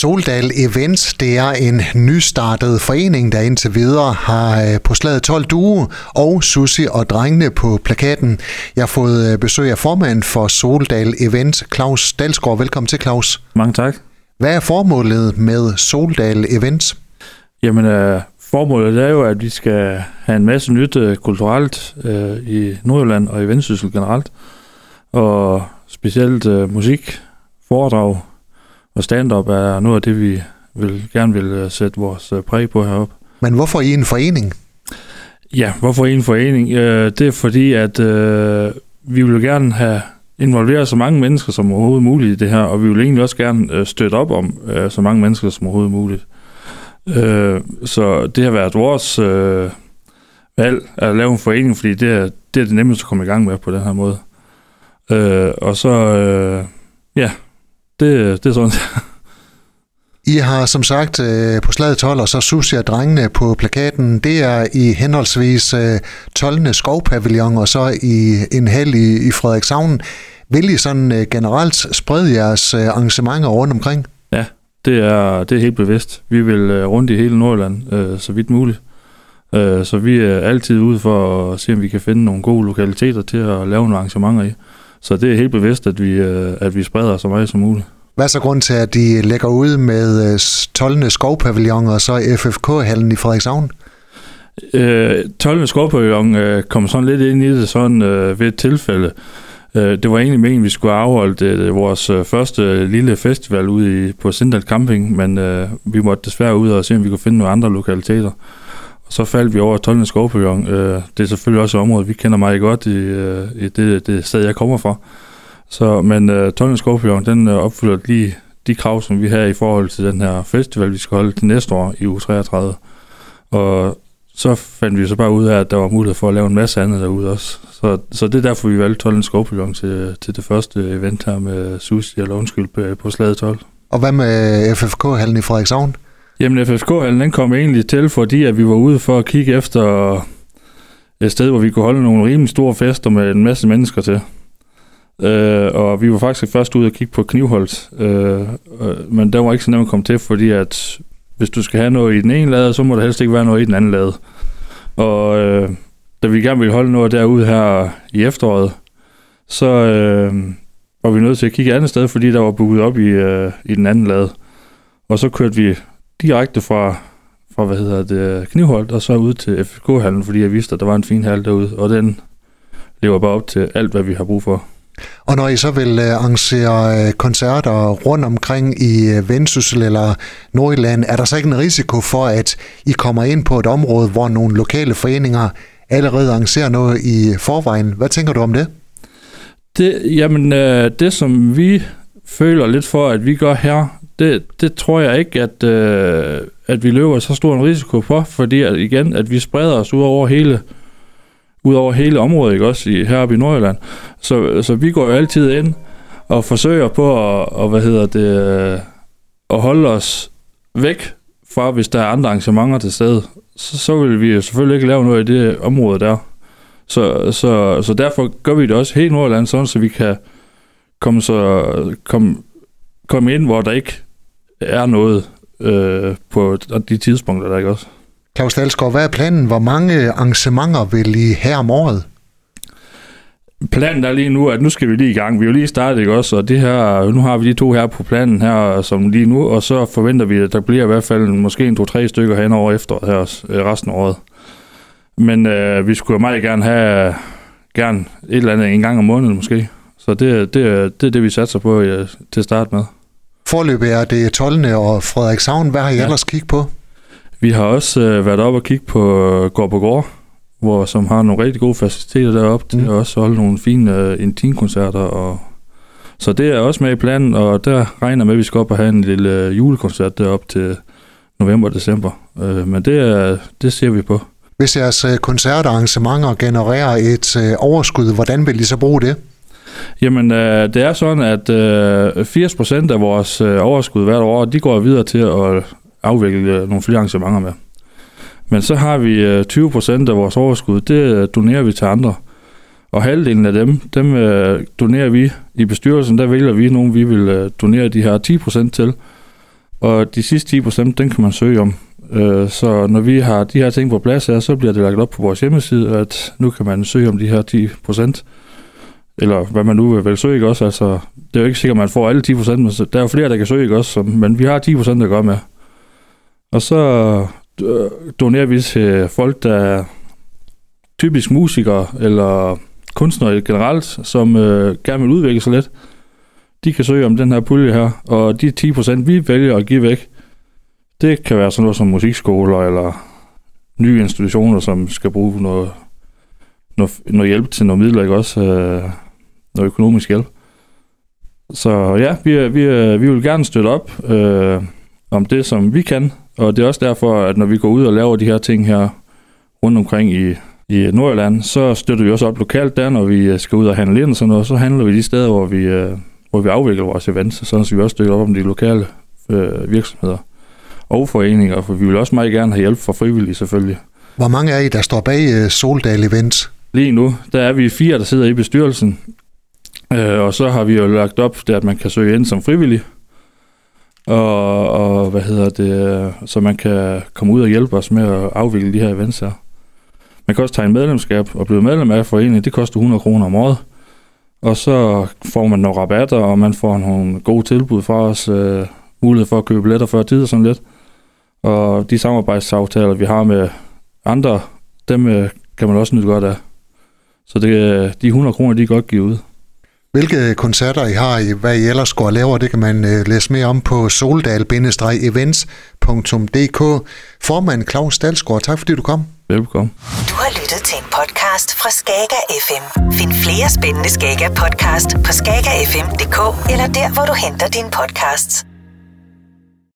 Soldal Events, det er en nystartet forening, der indtil videre har øh, på slaget 12 due og Susi og drengene på plakaten. Jeg har fået øh, besøg af formand for Soldal Events, Claus Dalsgaard. Velkommen til, Claus. Mange tak. Hvad er formålet med Soldal Events? Jamen, uh, formålet er jo, at vi skal have en masse nyt kulturelt i Nordjylland og i Vendsyssel generelt. Og specielt musik, foredrag, og stand-up er noget af det, vi vil, gerne vil øh, sætte vores øh, præg på heroppe. Men hvorfor i en forening? Ja, hvorfor i en forening? Øh, det er fordi, at øh, vi vil gerne have involveret så mange mennesker som overhovedet muligt i det her, og vi vil egentlig også gerne øh, støtte op om øh, så mange mennesker som overhovedet muligt. Øh, så det har været vores øh, valg at lave en forening, fordi det er, det er det nemmeste at komme i gang med på den her måde. Øh, og så, øh, ja, det, det er sådan. I har som sagt øh, på slaget 12, og så Susi og drengene på plakaten, det er i henholdsvis 12. Øh, skovpavillon og så i en hal i, i Frederikshavn. Vil I sådan øh, generelt sprede jeres arrangementer rundt omkring? Ja, det er, det er helt bevidst. Vi vil rundt i hele Nordjylland, øh, så vidt muligt. Øh, så vi er altid ude for at se, om vi kan finde nogle gode lokaliteter til at lave nogle arrangementer i. Så det er helt bevidst, at vi, øh, at vi spreder så meget som muligt. Hvad er så grund til, at de lægger ud med øh, 12. Skovpavillon og så FFK-hallen i Frederikshavn? Øh, 12. skovpavillon øh, kom sådan lidt ind i det sådan øh, ved et tilfælde. Øh, det var egentlig meningen, at vi skulle afholde øh, vores øh, første øh, lille festival ude i, på Sindal Camping, men øh, vi måtte desværre ud og se, om vi kunne finde nogle andre lokaliteter. Og så faldt vi over Tolden Skovpavillon. Øh, det er selvfølgelig også et område, vi kender meget godt i, øh, i det, det sted, jeg kommer fra. Så, men øh, Tolden Skovpavillon, den øh, opfylder lige de krav, som vi har i forhold til den her festival, vi skal holde til næste år i uge 33. Og så fandt vi så bare ud af, at der var mulighed for at lave en masse andet derude også. Så, så det er derfor, vi valgte Tolden Skovpavillon til, til det første event her med Susi eller undskyld på, på Slaget 12. Og hvad med FFK-hallen i Frederikshavn? Jamen FFK-hallen den kom egentlig til, fordi at vi var ude for at kigge efter et sted, hvor vi kunne holde nogle rimelig store fester med en masse mennesker til. Øh, og vi var faktisk først ude og kigge på Knivholdt, øh, øh, men der var ikke så nemt at komme til, fordi at hvis du skal have noget i den ene lade, så må der helst ikke være noget i den anden lade. Og øh, da vi gerne ville holde noget derude her i efteråret, så øh, var vi nødt til at kigge et andet sted, fordi der var booket op i, øh, i den anden lade. Og så kørte vi direkte fra, fra hvad hedder det, Knivholdt, og så ud til FK-hallen, fordi jeg vidste, at der var en fin hal derude, og den lever bare op til alt, hvad vi har brug for. Og når I så vil øh, arrangere øh, koncerter rundt omkring i øh, Vendsyssel eller Nordjylland, er der så ikke en risiko for, at I kommer ind på et område, hvor nogle lokale foreninger allerede arrangerer noget i forvejen? Hvad tænker du om det? Det, jamen, det som vi føler lidt for, at vi gør her, det, det tror jeg ikke, at, øh, at vi løber så stor en risiko for, fordi at, igen, at vi spreder os ud over hele, ud over hele området, ikke også, i, heroppe i Nordjylland. Så, så vi går jo altid ind og forsøger på at, og, hvad hedder det, at holde os væk fra, hvis der er andre arrangementer til stede. Så, så vil vi jo selvfølgelig ikke lave noget i det område der. Så, så, så derfor gør vi det også helt Nordjylland, sådan så vi kan komme, så, komme, komme ind, hvor der ikke er noget øh, på de tidspunkter, der ikke også. Claus Dalsgaard, hvad er planen? Hvor mange arrangementer vil I have om året? Planen er lige nu, at nu skal vi lige i gang. Vi er jo lige startet, ikke også? Og det her, nu har vi de to her på planen her, som lige nu, og så forventer vi, at der bliver i hvert fald måske en to-tre stykker hen over efter her øh, resten af året. Men øh, vi skulle meget gerne have gerne et eller andet en gang om måneden måske. Så det, det, det er det, vi satser på øh, til at starte med. Forløbet er det 12. og Frederikshavn. Hvad har I ja. ellers kigget på? Vi har også øh, været op og kigge på øh, Gård på Gård, hvor, som har nogle rigtig gode faciliteter deroppe mm. til at også holde nogle fine øh, intimkoncerter. Og, så det er også med i planen, og der regner med, at vi skal op og have en lille øh, julekoncert deroppe til november og december. Øh, men det, det ser vi på. Hvis jeres øh, koncertarrangementer genererer et øh, overskud, hvordan vil I så bruge det? Jamen, øh, det er sådan, at øh, 80% af vores øh, overskud hvert år, de går videre til at afvikle øh, nogle flere arrangementer med. Men så har vi øh, 20% af vores overskud, det øh, donerer vi til andre. Og halvdelen af dem, dem øh, donerer vi i bestyrelsen, der vælger vi nogen, vi vil øh, donere de her 10% til. Og de sidste 10%, den kan man søge om. Øh, så når vi har de her ting på plads her, så bliver det lagt op på vores hjemmeside, at nu kan man søge om de her 10%. Eller hvad man nu vil søge, ikke også? Altså, det er jo ikke sikkert, at man får alle 10%, men der er jo flere, der kan søge, ikke også? Men vi har 10%, der gør med. Og så øh, donerer vi til folk, der er typisk musikere eller kunstnere generelt, som øh, gerne vil udvikle sig lidt. De kan søge om den her pulje her, og de 10% vi vælger at give væk, det kan være sådan noget som musikskoler eller nye institutioner, som skal bruge noget, noget, noget hjælp til noget midler, ikke også? Øh, noget økonomisk hjælp. Så ja, vi, vi, vi vil gerne støtte op øh, om det, som vi kan, og det er også derfor, at når vi går ud og laver de her ting her rundt omkring i, i Nordjylland, så støtter vi også op lokalt der, når vi øh, skal ud og handle ind og sådan noget. Så handler vi de steder, hvor vi, øh, hvor vi afvikler vores events, så vi også støtter op om de lokale øh, virksomheder og foreninger, for vi vil også meget gerne have hjælp fra frivillige selvfølgelig. Hvor mange er I, der står bag øh, Soldal Events? Lige nu, der er vi fire, der sidder i bestyrelsen, øh, og så har vi jo lagt op, det, at man kan søge ind som frivillig, og, og hvad hedder det, øh, så man kan komme ud og hjælpe os med at afvikle de her events her. Man kan også tage en medlemskab og blive medlem af foreningen. Det koster 100 kroner om året. Og så får man nogle rabatter, og man får nogle gode tilbud fra os. Øh, mulighed for at købe billetter før tid og sådan lidt. Og de samarbejdsaftaler, vi har med andre, dem øh, kan man også nyde godt af. Så det, øh, de 100 kroner, de er godt givet ud. Hvilke koncerter I har, i hvad I ellers går og laver, det kan man øh, læse mere om på soldal-events.dk. Formand Claus Dalsgaard, tak fordi du kom. Velkommen. Du har lyttet til en podcast fra Skager FM. Find flere spændende Skager podcast på skagerfm.dk eller der, hvor du henter dine podcasts.